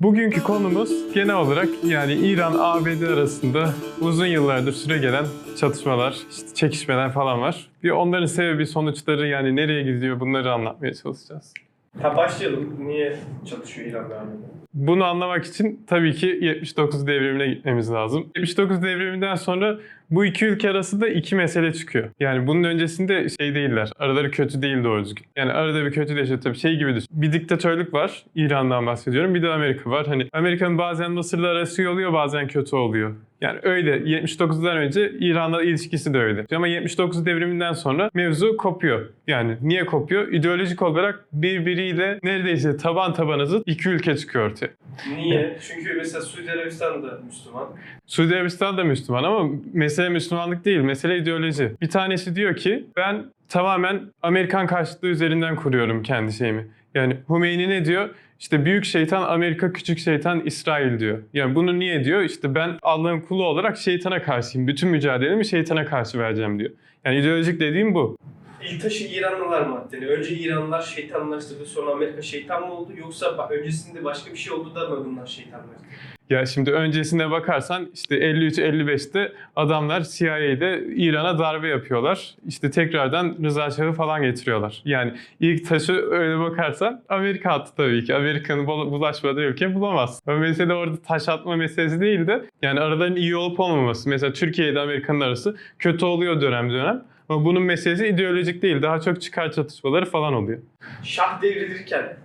Bugünkü konumuz genel olarak yani İran-ABD arasında uzun yıllardır süre gelen çatışmalar, işte çekişmeler falan var. Bir onların sebebi, sonuçları yani nereye gidiyor bunları anlatmaya çalışacağız. Ha başlayalım. Niye çatışıyor İran'la ABD? Bunu anlamak için tabii ki 79 devrimine gitmemiz lazım. 79 devriminden sonra bu iki ülke arasında iki mesele çıkıyor. Yani bunun öncesinde şey değiller. Araları kötü değil doğru düzgün. Yani arada bir kötüleşiyor tabii şey gibi düşün. Bir diktatörlük var. İran'dan bahsediyorum. Bir de Amerika var. Hani Amerika'nın bazen Mısır'la arası iyi oluyor bazen kötü oluyor. Yani öyle 79'dan önce İran'la ilişkisi de öyle. Ama 79 devriminden sonra mevzu kopuyor. Yani niye kopuyor? İdeolojik olarak birbiriyle neredeyse taban tabana zıt iki ülke çıkıyor ortaya. Niye? Çünkü mesela Suudi Arabistan da Müslüman. Suudi Arabistan da Müslüman ama mesele Müslümanlık değil, mesele ideoloji. Bir tanesi diyor ki ben tamamen Amerikan karşıtlığı üzerinden kuruyorum kendi şeyimi. Yani Hümeyni ne diyor? İşte büyük şeytan Amerika, küçük şeytan İsrail diyor. Yani bunu niye diyor? İşte ben Allah'ın kulu olarak şeytana karşıyım. Bütün mücadelemi şeytana karşı vereceğim diyor. Yani ideolojik dediğim bu. İlk taşı İranlılar mı attı? Yani önce İranlılar şeytanlaştırdı sonra Amerika şeytan mı oldu? Yoksa öncesinde başka bir şey oldu da mı bunlar şeytanlaştı? Ya şimdi öncesine bakarsan işte 53-55'te adamlar CIA'de İran'a darbe yapıyorlar. İşte tekrardan Rıza Şah'ı falan getiriyorlar. Yani ilk taşı öyle bakarsan Amerika attı tabii ki. Amerika'nın bul- bulaşmadığı ülke bulamaz. Ama mesele orada taş atma meselesi değil de yani araların iyi olup olmaması. Mesela Türkiye ile Amerika'nın arası kötü oluyor dönem dönem. Ama bunun meselesi ideolojik değil. Daha çok çıkar çatışmaları falan oluyor. Şah devredilirken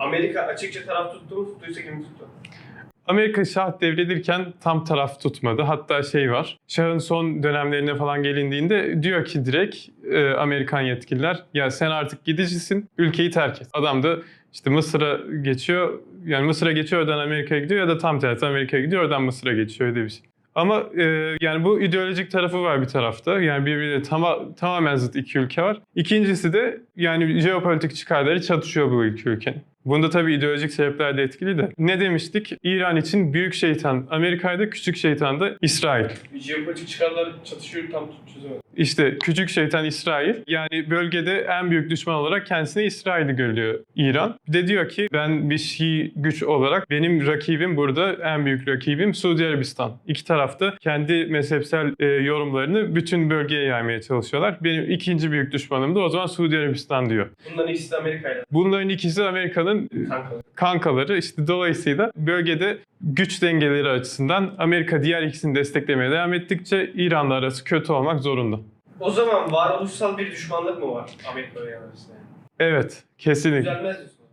Amerika açıkça taraf tuttu mu tuttuysa kim tuttu? Amerika şah devredilirken tam taraf tutmadı. Hatta şey var. Şahın son dönemlerine falan gelindiğinde diyor ki direkt e, Amerikan yetkililer ya sen artık gidicisin ülkeyi terk et. Adam da işte Mısır'a geçiyor. Yani Mısır'a geçiyor oradan Amerika'ya gidiyor ya da tam tersi Amerika'ya gidiyor oradan Mısır'a geçiyor öyle bir şey. Ama e, yani bu ideolojik tarafı var bir tarafta. Yani birbirine tama, tamamen zıt iki ülke var. İkincisi de yani jeopolitik çıkarları çatışıyor bu iki ülkenin. Bunda tabii ideolojik sebepler de etkili de. Ne demiştik? İran için büyük şeytan Amerika'ydı, küçük şeytan da İsrail. Jeopolitik çıkarlar çatışıyor tam çözemedim. İşte küçük şeytan İsrail. Yani bölgede en büyük düşman olarak kendisine İsrail'i görüyor İran. Bir de diyor ki ben bir Şii güç olarak benim rakibim burada en büyük rakibim Suudi Arabistan. İki tarafta kendi mezhepsel e, yorumlarını bütün bölgeye yaymaya çalışıyorlar. Benim ikinci büyük düşmanım da o zaman Suudi Arabistan diyor. Bunların ikisi de Amerika'yla Bunların ikisi Amerika'nın e, kankalı. kankaları işte dolayısıyla bölgede güç dengeleri açısından Amerika diğer ikisini desteklemeye devam ettikçe İran'la arası kötü olmak zorunda. O zaman varoluşsal bir düşmanlık mı var Amerika İran arasında? Evet, kesinlikle. Düzelmez diyorsun.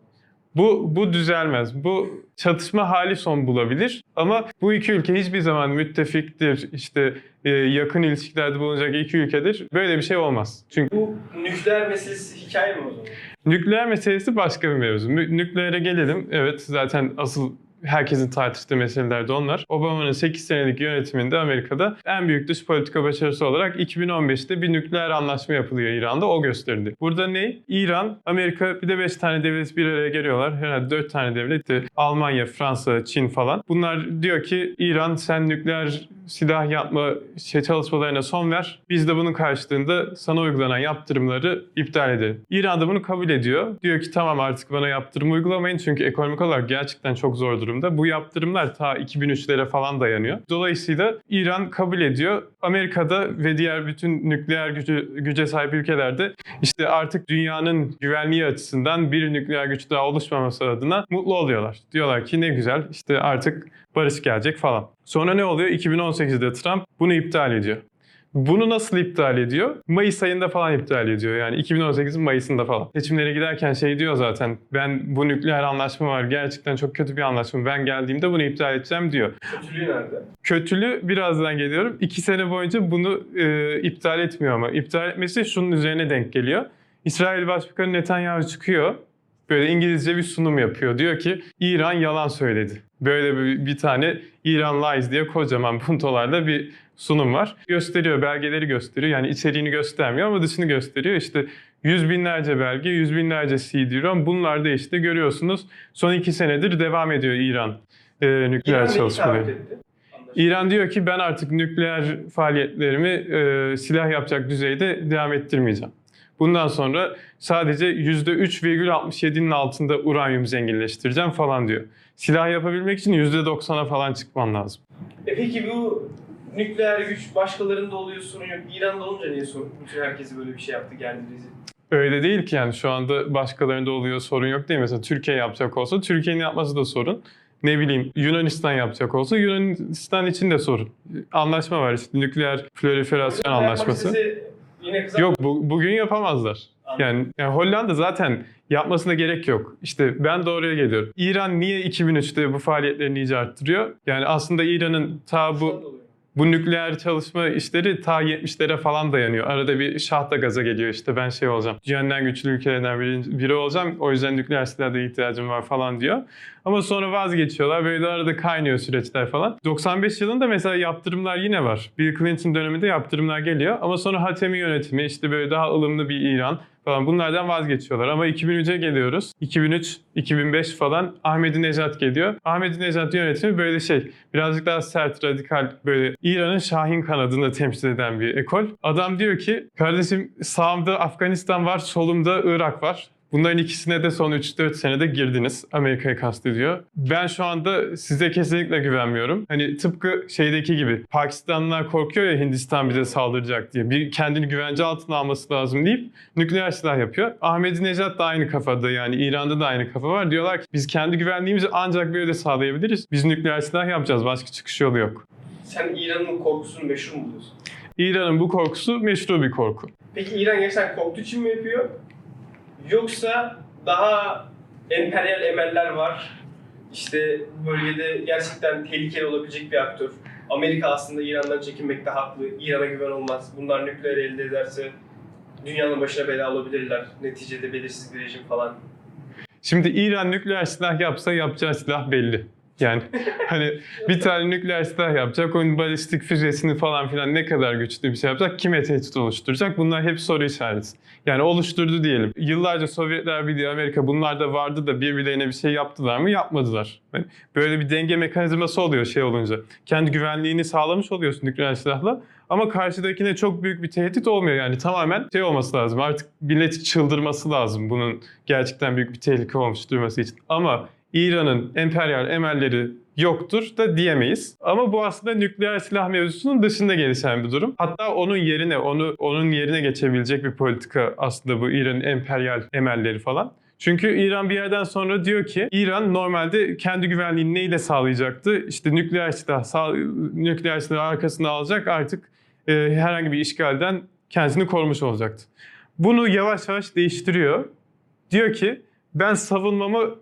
Bu bu düzelmez. Bu çatışma hali son bulabilir ama bu iki ülke hiçbir zaman müttefiktir, işte e, yakın ilişkilerde bulunacak iki ülkedir. Böyle bir şey olmaz. Çünkü Bu nükleer meselesi hikaye mi o zaman? nükleer meselesi başka bir mevzu. Nükleere gelelim. Evet, zaten asıl herkesin tartıştığı meseleler de onlar. Obama'nın 8 senelik yönetiminde Amerika'da en büyük dış politika başarısı olarak 2015'te bir nükleer anlaşma yapılıyor İran'da. O gösterildi. Burada ne? İran, Amerika bir de 5 tane devlet bir araya geliyorlar. Herhalde 4 tane devlet. de Almanya, Fransa, Çin falan. Bunlar diyor ki İran sen nükleer silah yapma şey çalışmalarına son ver. Biz de bunun karşılığında sana uygulanan yaptırımları iptal edelim. İran da bunu kabul ediyor. Diyor ki tamam artık bana yaptırım uygulamayın çünkü ekonomik olarak gerçekten çok zor durumda. Bu yaptırımlar ta 2003'lere falan dayanıyor. Dolayısıyla İran kabul ediyor. Amerika'da ve diğer bütün nükleer gücü, güce sahip ülkelerde işte artık dünyanın güvenliği açısından bir nükleer güç daha oluşmaması adına mutlu oluyorlar. Diyorlar ki ne güzel işte artık barış gelecek falan. Sonra ne oluyor? 2018'de Trump bunu iptal ediyor. Bunu nasıl iptal ediyor? Mayıs ayında falan iptal ediyor. Yani 2018'in Mayıs'ında falan. Seçimlere giderken şey diyor zaten. Ben bu nükleer anlaşma var. Gerçekten çok kötü bir anlaşma. Ben geldiğimde bunu iptal edeceğim diyor. Kötülüğü nerede? Kötülü birazdan geliyorum. İki sene boyunca bunu e, iptal etmiyor ama. İptal etmesi şunun üzerine denk geliyor. İsrail Başbakanı Netanyahu çıkıyor. Böyle İngilizce bir sunum yapıyor. Diyor ki İran yalan söyledi. Böyle bir, bir tane İran Lies diye kocaman puntolarla bir sunum var. Gösteriyor, belgeleri gösteriyor. Yani içeriğini göstermiyor ama dışını gösteriyor. İşte yüz binlerce belge, yüz binlerce CD-ROM. Bunlar da işte görüyorsunuz son iki senedir devam ediyor İran e, nükleer İran çalışmaları. İran diyor ki ben artık nükleer faaliyetlerimi e, silah yapacak düzeyde devam ettirmeyeceğim. Bundan sonra sadece %3,67'nin altında uranyum zenginleştireceğim falan diyor. silah yapabilmek için %90'a falan çıkman lazım. E peki bu nükleer güç başkalarında oluyor sorun yok. İran'da olunca niye sorun? Bütün herkesi böyle bir şey yaptı geldi bizi. Öyle değil ki yani şu anda başkalarında oluyor sorun yok değil. Mesela Türkiye yapacak olsa Türkiye'nin yapması da sorun. Ne bileyim Yunanistan yapacak olsa Yunanistan için de sorun. Anlaşma var işte nükleer proliferasyon anlaşması. istese Yine kızar. Yok bu, bugün yapamazlar. Yani, yani Hollanda zaten yapmasına gerek yok. İşte ben de oraya geliyorum. İran niye 2003'te bu faaliyetlerini iyice arttırıyor? Yani aslında İran'ın ta bu. Bu nükleer çalışma işleri ta 70'lere falan dayanıyor. Arada bir şah da gaza geliyor işte ben şey olacağım. Dünyanın güçlü ülkelerden biri, biri olacağım. O yüzden nükleer silahla ihtiyacım var falan diyor. Ama sonra vazgeçiyorlar. Böyle arada kaynıyor süreçler falan. 95 yılında mesela yaptırımlar yine var. Bill Clinton döneminde yaptırımlar geliyor. Ama sonra Hatemi yönetimi işte böyle daha ılımlı bir İran falan bunlardan vazgeçiyorlar. Ama 2003'e geliyoruz. 2003, 2005 falan Ahmadinejad geliyor. Ahmadinejad yönetimi böyle şey birazcık daha sert, radikal böyle İran'ın Şahin kanadını temsil eden bir ekol. Adam diyor ki kardeşim sağımda Afganistan var, solumda Irak var. Bunların ikisine de son 3-4 senede girdiniz. Amerika'yı kastediyor. Ben şu anda size kesinlikle güvenmiyorum. Hani tıpkı şeydeki gibi Pakistanlılar korkuyor ya Hindistan bize saldıracak diye. Bir kendini güvence altına alması lazım deyip nükleer silah yapıyor. Ahmadinejad da aynı kafada yani İran'da da aynı kafa var. Diyorlar ki biz kendi güvenliğimizi ancak böyle sağlayabiliriz. Biz nükleer silah yapacağız. Başka çıkış yolu yok. Sen İran'ın korkusunu meşhur mu buluyorsun? İran'ın bu korkusu meşru bir korku. Peki İran gerçekten korktuğu için mi yapıyor? Yoksa daha emperyal emeller var. İşte bölgede gerçekten tehlikeli olabilecek bir aktör. Amerika aslında İran'dan çekinmekte haklı. İran'a güven olmaz. Bunlar nükleer elde ederse dünyanın başına bela olabilirler. Neticede belirsiz bir rejim falan. Şimdi İran nükleer silah yapsa yapacağı silah belli. Yani hani bir tane nükleer silah yapacak, onun balistik füzesini falan filan ne kadar güçlü bir şey yapacak, kime tehdit oluşturacak bunlar hep soru işareti. Yani oluşturdu diyelim. Yıllarca Sovyetler Birliği, Amerika bunlar da vardı da birbirlerine bir şey yaptılar mı? Yapmadılar. Yani böyle bir denge mekanizması oluyor şey olunca. Kendi güvenliğini sağlamış oluyorsun nükleer silahla. Ama karşıdakine çok büyük bir tehdit olmuyor yani tamamen şey olması lazım artık milleti çıldırması lazım bunun gerçekten büyük bir tehlike olmuş durması için. Ama İran'ın emperyal emelleri yoktur da diyemeyiz. Ama bu aslında nükleer silah mevzusunun dışında gelişen bir durum. Hatta onun yerine, onu onun yerine geçebilecek bir politika aslında bu İran'ın emperyal emelleri falan. Çünkü İran bir yerden sonra diyor ki İran normalde kendi güvenliğini neyle sağlayacaktı? İşte nükleer silah, nükleer silahı arkasına alacak artık e, herhangi bir işgalden kendisini korumuş olacaktı. Bunu yavaş yavaş değiştiriyor. Diyor ki ben savunmamı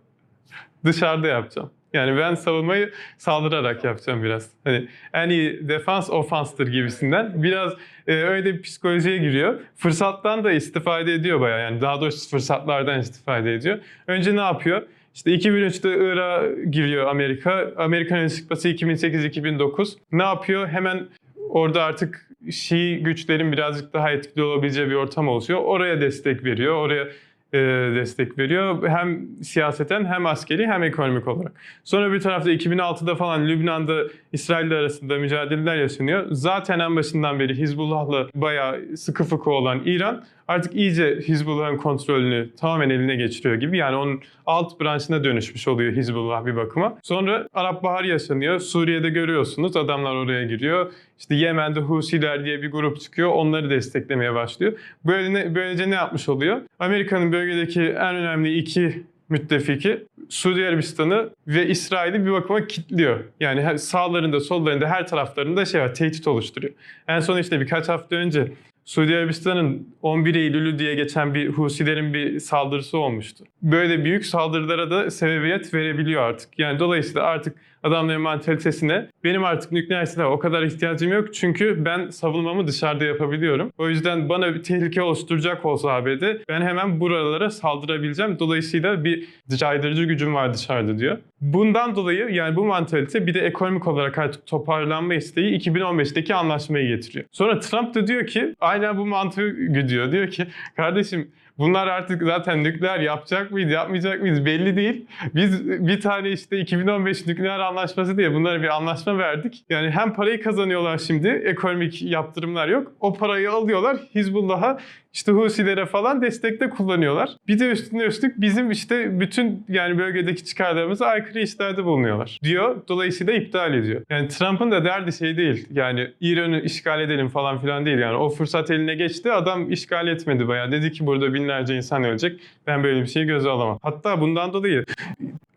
dışarıda yapacağım. Yani ben savunmayı saldırarak yapacağım biraz. Hani en iyi defans ofanstır gibisinden. Biraz e, öyle bir psikolojiye giriyor. Fırsattan da istifade ediyor bayağı. Yani daha doğrusu fırsatlardan istifade ediyor. Önce ne yapıyor? İşte 2003'te Irak'a giriyor Amerika. Amerika'nın çıkması 2008-2009. Ne yapıyor? Hemen orada artık Şii güçlerin birazcık daha etkili olabileceği bir ortam oluşuyor. Oraya destek veriyor. Oraya e, destek veriyor. Hem siyaseten hem askeri hem ekonomik olarak. Sonra bir tarafta 2006'da falan Lübnan'da İsrail arasında mücadeleler yaşanıyor. Zaten en başından beri Hizbullah'la bayağı sıkı fıkı olan İran artık iyice Hizbullah'ın kontrolünü tamamen eline geçiriyor gibi. Yani onun alt branşına dönüşmüş oluyor Hizbullah bir bakıma. Sonra Arap Baharı yaşanıyor. Suriye'de görüyorsunuz adamlar oraya giriyor. İşte Yemen'de Husiler diye bir grup çıkıyor. Onları desteklemeye başlıyor. Böyle ne, böylece ne yapmış oluyor? Amerika'nın bölgedeki en önemli iki müttefiki Suudi Arabistan'ı ve İsrail'i bir bakıma kilitliyor. Yani sağlarında, sollarında, her taraflarında şey var, tehdit oluşturuyor. En son işte birkaç hafta önce Suudi Arabistan'ın 11 Eylül'ü diye geçen bir Husilerin bir saldırısı olmuştu. Böyle büyük saldırılara da sebebiyet verebiliyor artık. Yani dolayısıyla artık adamların mantalitesine benim artık nükleer silaha o kadar ihtiyacım yok çünkü ben savunmamı dışarıda yapabiliyorum. O yüzden bana bir tehlike oluşturacak olsa ABD ben hemen buralara saldırabileceğim. Dolayısıyla bir caydırıcı gücüm var dışarıda diyor. Bundan dolayı yani bu mantalite bir de ekonomik olarak artık toparlanma isteği 2015'teki anlaşmayı getiriyor. Sonra Trump da diyor ki aynen bu mantığı güdüyor. Diyor ki kardeşim Bunlar artık zaten nükleer yapacak mıyız, yapmayacak mıyız belli değil. Biz bir tane işte 2015 nükleer anlaşması diye bunlara bir anlaşma verdik. Yani hem parayı kazanıyorlar şimdi, ekonomik yaptırımlar yok. O parayı alıyorlar, Hizbullah'a işte Husilere falan destekte kullanıyorlar. Bir de üstüne üstlük bizim işte bütün yani bölgedeki çıkarlarımıza aykırı işlerde bulunuyorlar diyor. Dolayısıyla iptal ediyor. Yani Trump'ın da derdi şey değil. Yani İran'ı işgal edelim falan filan değil. Yani o fırsat eline geçti. Adam işgal etmedi bayağı. Dedi ki burada binlerce insan ölecek. Ben böyle bir şeyi göze alamam. Hatta bundan dolayı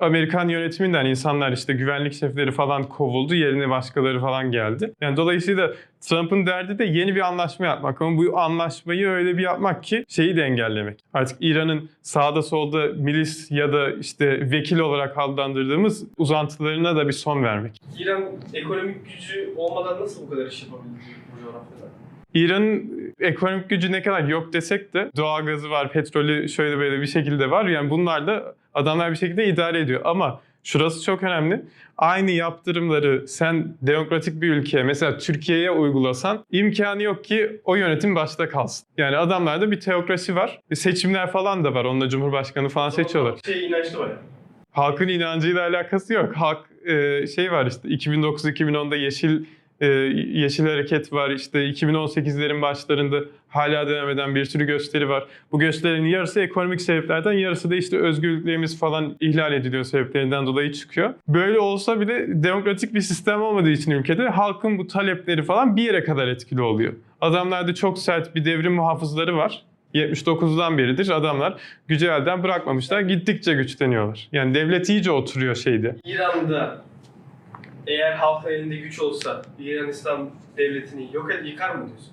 Amerikan yönetiminden insanlar işte güvenlik şefleri falan kovuldu. Yerine başkaları falan geldi. Yani dolayısıyla Trump'ın derdi de yeni bir anlaşma yapmak. Ama bu anlaşmayı öyle bir yapmak ki şeyi de engellemek. Artık İran'ın sağda solda milis ya da işte vekil olarak adlandırdığımız uzantılarına da bir son vermek. İran ekonomik gücü olmadan nasıl bu kadar iş yapabildi bu coğrafyada? İran'ın ekonomik gücü ne kadar yok desek de doğalgazı var, petrolü şöyle böyle bir şekilde var. Yani bunlar da adamlar bir şekilde idare ediyor. Ama şurası çok önemli. Aynı yaptırımları sen demokratik bir ülkeye mesela Türkiye'ye uygulasan imkanı yok ki o yönetim başta kalsın. Yani adamlarda bir teokrasi var. Seçimler falan da var. Onunla Cumhurbaşkanı falan seçiyorlar. Şey inançlı var. Halkın inancıyla alakası yok. Halk e, şey var işte 2009-2010'da Yeşil e, Yeşil Hareket var. İşte 2018'lerin başlarında hala devam eden bir sürü gösteri var. Bu gösterilerin yarısı ekonomik sebeplerden, yarısı da işte özgürlüklerimiz falan ihlal ediliyor sebeplerinden dolayı çıkıyor. Böyle olsa bile demokratik bir sistem olmadığı için ülkede halkın bu talepleri falan bir yere kadar etkili oluyor. Adamlarda çok sert bir devrim muhafızları var. 79'dan beridir adamlar gücü elden bırakmamışlar. Gittikçe güçleniyorlar. Yani devlet iyice oturuyor şeyde. İran'da eğer halkın elinde güç olsa İran İslam devletini yok ed yıkar mı diyorsun?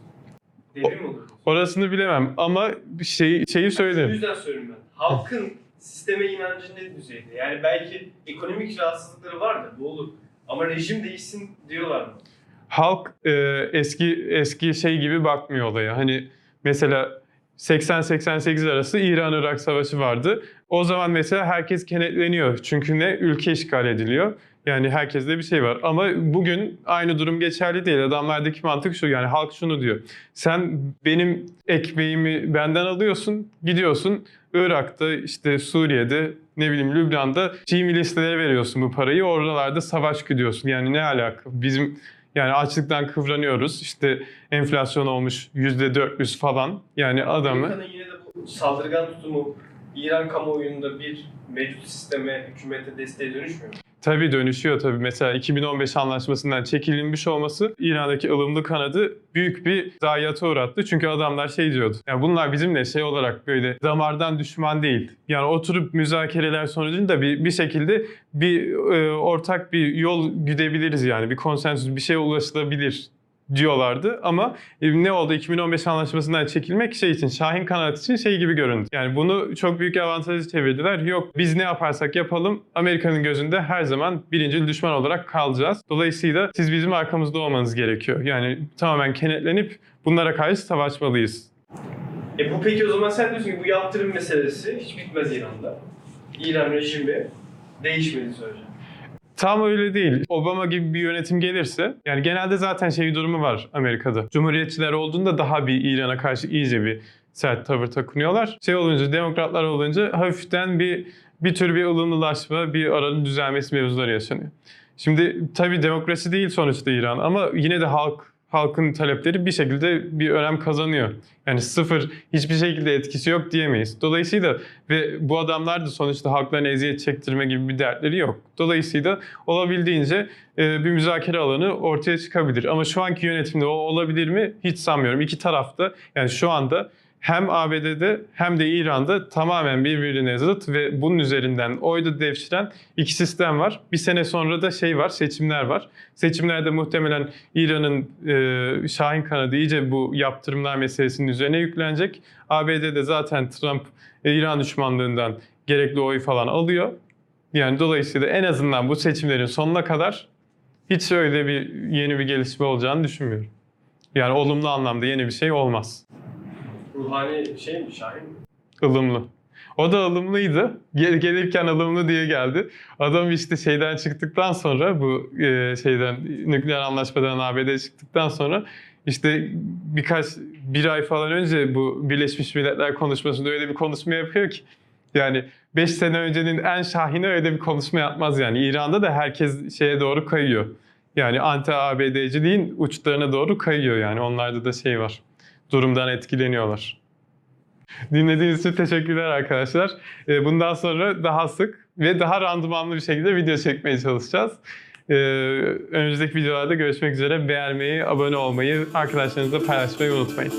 Devrim olur? Orasını bilemem ama bir şey, şeyi Bu söylerim. yüzden söylüyorum ben. Halkın sisteme inancı ne düzeyde? Yani belki ekonomik rahatsızlıkları vardır, bu olur. Ama rejim değişsin diyorlar mı? Halk e, eski eski şey gibi bakmıyor olaya. Hani mesela 80-88 arası İran-Irak savaşı vardı. O zaman mesela herkes kenetleniyor. Çünkü ne? Ülke işgal ediliyor. Yani herkeste bir şey var. Ama bugün aynı durum geçerli değil. Adamlardaki mantık şu yani halk şunu diyor. Sen benim ekmeğimi benden alıyorsun, gidiyorsun Irak'ta, işte Suriye'de, ne bileyim Lübnan'da Şii milislere veriyorsun bu parayı. Oralarda savaş gidiyorsun. Yani ne alaka? Bizim yani açlıktan kıvranıyoruz. İşte enflasyon olmuş %400 falan. Yani adamı Amerika'nın yine de saldırgan tutumu İran kamuoyunda bir mevcut sisteme, hükümete desteğe dönüşmüyor mu? Tabii dönüşüyor tabii. Mesela 2015 anlaşmasından çekilmiş olması İran'daki ılımlı kanadı büyük bir zayiata uğrattı. Çünkü adamlar şey diyordu. Yani bunlar bizimle şey olarak böyle damardan düşman değil. Yani oturup müzakereler sonucunda bir, bir şekilde bir e, ortak bir yol güdebiliriz yani. Bir konsensüs bir şeye ulaşılabilir diyorlardı ama e, ne oldu 2015 anlaşmasından çekilmek şey için Şahin kanat için şey gibi göründü. Yani bunu çok büyük avantajı çevirdiler. Yok biz ne yaparsak yapalım Amerika'nın gözünde her zaman birinci düşman olarak kalacağız. Dolayısıyla siz bizim arkamızda olmanız gerekiyor. Yani tamamen kenetlenip bunlara karşı savaşmalıyız. E bu peki o zaman sen diyorsun ki bu yaptırım meselesi hiç bitmez İran'da. İran rejimi değişmedi sürece. Tam öyle değil. Obama gibi bir yönetim gelirse, yani genelde zaten şey durumu var Amerika'da. Cumhuriyetçiler olduğunda daha bir İran'a karşı iyice bir sert tavır takınıyorlar. Şey olunca, demokratlar olunca hafiften bir bir tür bir ılımlılaşma, bir aranın düzelmesi mevzuları yaşanıyor. Şimdi tabii demokrasi değil sonuçta İran ama yine de halk halkın talepleri bir şekilde bir önem kazanıyor. Yani sıfır hiçbir şekilde etkisi yok diyemeyiz. Dolayısıyla ve bu adamlar da sonuçta halklarına eziyet çektirme gibi bir dertleri yok. Dolayısıyla olabildiğince e, bir müzakere alanı ortaya çıkabilir. Ama şu anki yönetimde o olabilir mi? Hiç sanmıyorum. İki tarafta yani şu anda hem ABD'de hem de İran'da tamamen birbirine zıt ve bunun üzerinden oyda devşiren iki sistem var. Bir sene sonra da şey var, seçimler var. Seçimlerde muhtemelen İran'ın e, Şahin kanadı iyice bu yaptırımlar meselesinin üzerine yüklenecek. ABD'de zaten Trump e, İran düşmanlığından gerekli oy falan alıyor. Yani dolayısıyla en azından bu seçimlerin sonuna kadar hiç öyle bir yeni bir gelişme olacağını düşünmüyorum. Yani olumlu anlamda yeni bir şey olmaz. Ruhani şey mi, Şahin mi? ılımlı. O da ılımlıydı. Gel, gelirken ılımlı diye geldi. Adam işte şeyden çıktıktan sonra bu e, şeyden nükleer anlaşmadan ABD çıktıktan sonra işte birkaç bir ay falan önce bu Birleşmiş Milletler konuşmasında öyle bir konuşma yapıyor ki yani 5 sene öncenin en şahine öyle bir konuşma yapmaz yani. İran'da da herkes şeye doğru kayıyor. Yani anti ABD'ciliğin uçlarına doğru kayıyor yani. Onlarda da şey var. Durumdan etkileniyorlar. Dinlediğiniz için teşekkürler arkadaşlar. Ee, Bundan sonra daha sık ve daha randımanlı bir şekilde video çekmeye çalışacağız. Ee, Önümüzdeki videolarda görüşmek üzere. Beğenmeyi, abone olmayı, arkadaşlarınızla paylaşmayı unutmayın.